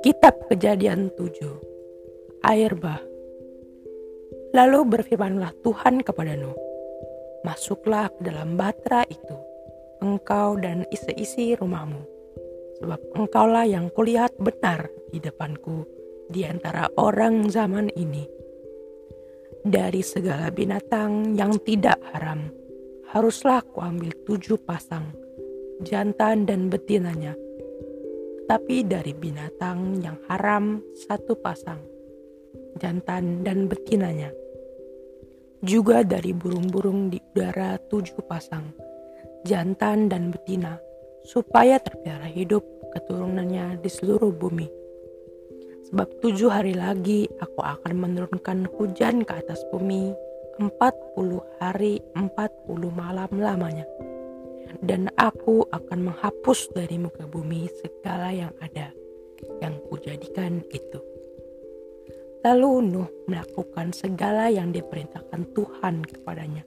Kitab Kejadian 7 Air bah. Lalu berfirmanlah Tuhan kepada Nuh Masuklah ke dalam batra itu Engkau dan isi-isi rumahmu Sebab engkaulah yang kulihat benar di depanku Di antara orang zaman ini. Dari segala binatang yang tidak haram Haruslah kuambil tujuh pasang Jantan dan betinanya tapi dari binatang yang haram satu pasang, jantan dan betinanya. Juga dari burung-burung di udara tujuh pasang, jantan dan betina, supaya terpelihara hidup keturunannya di seluruh bumi. Sebab tujuh hari lagi aku akan menurunkan hujan ke atas bumi empat puluh hari empat puluh malam lamanya dan aku akan menghapus dari muka bumi segala yang ada yang kujadikan itu. Lalu Nuh melakukan segala yang diperintahkan Tuhan kepadanya.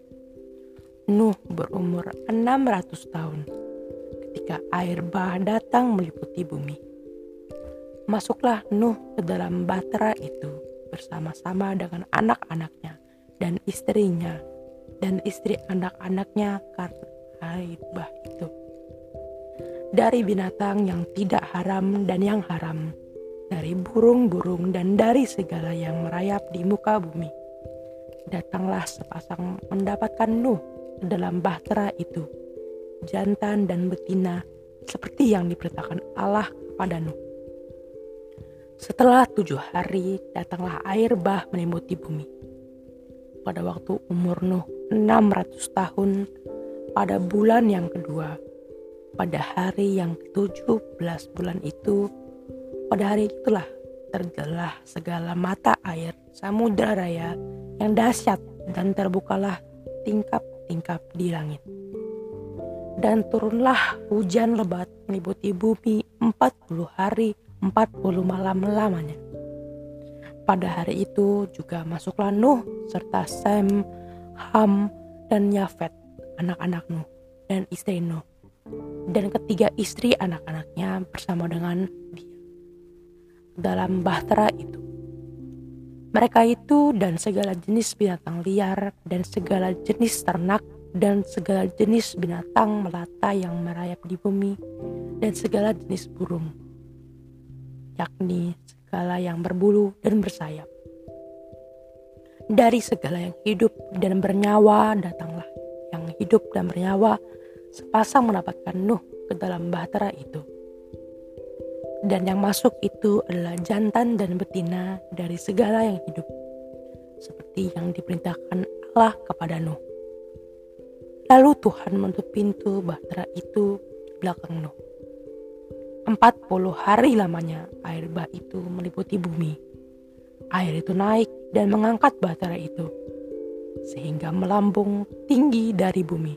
Nuh berumur 600 tahun ketika air bah datang meliputi bumi. Masuklah Nuh ke dalam batra itu bersama-sama dengan anak-anaknya dan istrinya dan istri anak-anaknya karena air bah itu. Dari binatang yang tidak haram dan yang haram, dari burung-burung dan dari segala yang merayap di muka bumi. Datanglah sepasang mendapatkan Nuh dalam bahtera itu, jantan dan betina, seperti yang diperintahkan Allah kepada Nuh. Setelah tujuh hari, datanglah air bah meliputi bumi. Pada waktu umur Nuh 600 tahun, pada bulan yang kedua, pada hari yang ke-17 bulan itu, pada hari itulah terjelah segala mata air samudra raya yang dahsyat dan terbukalah tingkap-tingkap di langit. Dan turunlah hujan lebat meliputi bumi 40 hari 40 malam lamanya. Pada hari itu juga masuklah Nuh serta Sem, Ham, dan Yafet anak-anak Nuh dan istri Nuh dan ketiga istri anak-anaknya bersama dengan dia dalam bahtera itu. Mereka itu dan segala jenis binatang liar dan segala jenis ternak dan segala jenis binatang melata yang merayap di bumi dan segala jenis burung, yakni segala yang berbulu dan bersayap. Dari segala yang hidup dan bernyawa datanglah hidup dan bernyawa sepasang mendapatkan Nuh ke dalam bahtera itu. Dan yang masuk itu adalah jantan dan betina dari segala yang hidup, seperti yang diperintahkan Allah kepada Nuh. Lalu Tuhan menutup pintu bahtera itu di belakang Nuh. Empat puluh hari lamanya air bah itu meliputi bumi. Air itu naik dan mengangkat bahtera itu sehingga melambung tinggi dari bumi.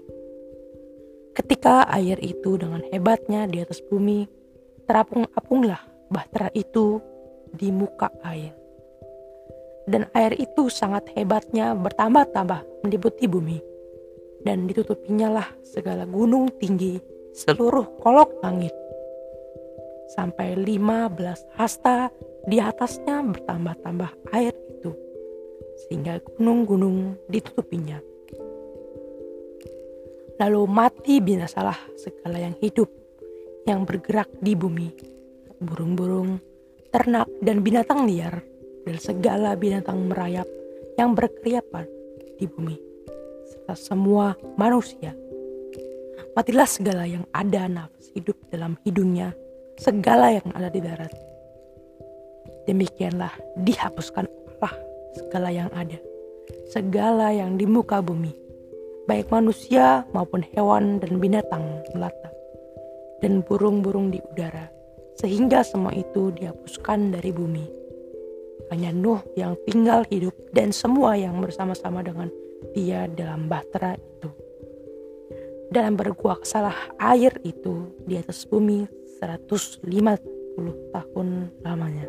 Ketika air itu dengan hebatnya di atas bumi, terapung-apunglah bahtera itu di muka air. Dan air itu sangat hebatnya bertambah-tambah meliputi bumi. Dan ditutupinya lah segala gunung tinggi seluruh kolok langit. Sampai 15 hasta di atasnya bertambah-tambah air sehingga gunung-gunung ditutupinya. Lalu mati binasalah segala yang hidup yang bergerak di bumi, burung-burung, ternak dan binatang liar, dan segala binatang merayap yang berkeriapan di bumi, serta semua manusia. Matilah segala yang ada nafas hidup dalam hidungnya, segala yang ada di darat. Demikianlah dihapuskan segala yang ada, segala yang di muka bumi, baik manusia maupun hewan dan binatang melata, dan burung-burung di udara, sehingga semua itu dihapuskan dari bumi. Hanya Nuh yang tinggal hidup dan semua yang bersama-sama dengan dia dalam bahtera itu. Dalam berkuaksalah air itu di atas bumi 150 tahun lamanya.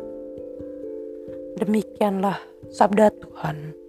Demikianlah sabda Tuhan.